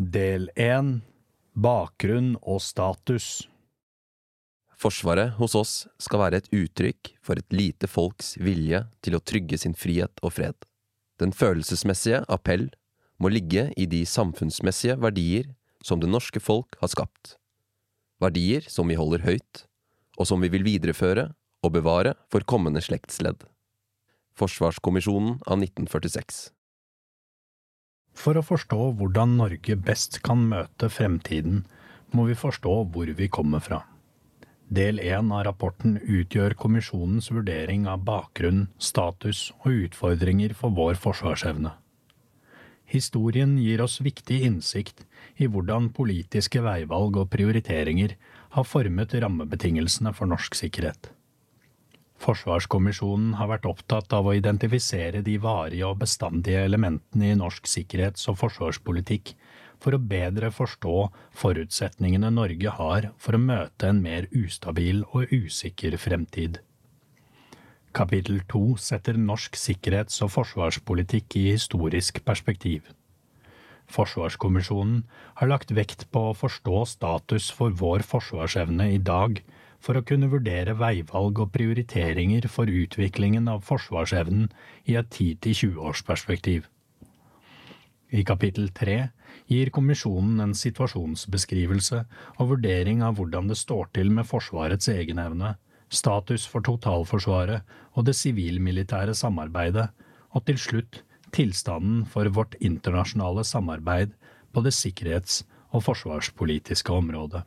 Del 1 Bakgrunn og status Forsvaret hos oss skal være et uttrykk for et lite folks vilje til å trygge sin frihet og fred. Den følelsesmessige appell må ligge i de samfunnsmessige verdier som det norske folk har skapt. Verdier som vi holder høyt, og som vi vil videreføre og bevare for kommende slektsledd. Forsvarskommisjonen av 1946 For å forstå hvordan Norge best kan møte fremtiden, må vi forstå hvor vi kommer fra. Del én av rapporten utgjør kommisjonens vurdering av bakgrunn, status og utfordringer for vår forsvarsevne. Historien gir oss viktig innsikt i hvordan politiske veivalg og prioriteringer har formet rammebetingelsene for norsk sikkerhet. Forsvarskommisjonen har vært opptatt av å identifisere de varige og bestandige elementene i norsk sikkerhets- og forsvarspolitikk for å bedre forstå forutsetningene Norge har for å møte en mer ustabil og usikker fremtid. Kapittel to setter norsk sikkerhets- og forsvarspolitikk i historisk perspektiv. Forsvarskommisjonen har lagt vekt på å forstå status for vår forsvarsevne i dag, for å kunne vurdere veivalg og prioriteringer for utviklingen av forsvarsevnen i et 10–20-årsperspektiv. I kapittel 3 gir kommisjonen en situasjonsbeskrivelse og vurdering av hvordan det står til med Forsvarets egenevne, status for totalforsvaret og det sivil-militære samarbeidet, og til slutt tilstanden for vårt internasjonale samarbeid på det sikkerhets- og forsvarspolitiske området.